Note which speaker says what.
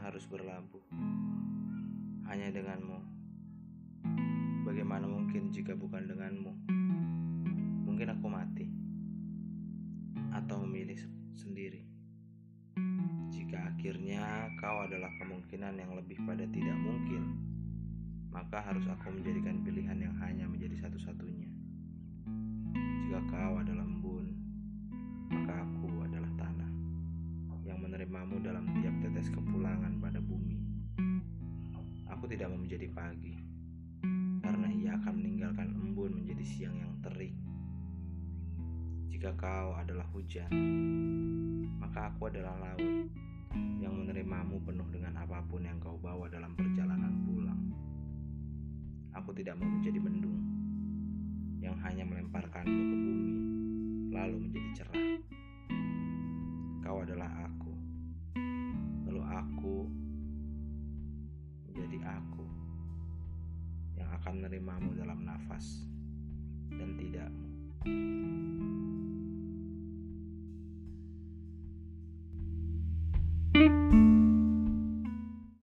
Speaker 1: harus berlabuh hanya denganmu. Bagaimana mungkin jika bukan denganmu? Mungkin aku mati atau memilih sendiri. Jika akhirnya kau adalah kemungkinan yang lebih pada tidak mungkin, maka harus aku menjadikan pilihan yang hanya menjadi satu-satunya. Jika kau adalah menerimamu dalam tiap tetes kepulangan pada bumi. Aku tidak mau menjadi pagi, karena ia akan meninggalkan embun menjadi siang yang terik. Jika kau adalah hujan, maka aku adalah laut yang menerimamu penuh dengan apa pun yang kau bawa dalam perjalanan pulang. Aku tidak mau menjadi mendung yang hanya melemparkanmu ke bumi, lalu menjadi cerah. Kau adalah aku, aku menjadi aku yang akan menerimamu dalam nafas dan tidakmu.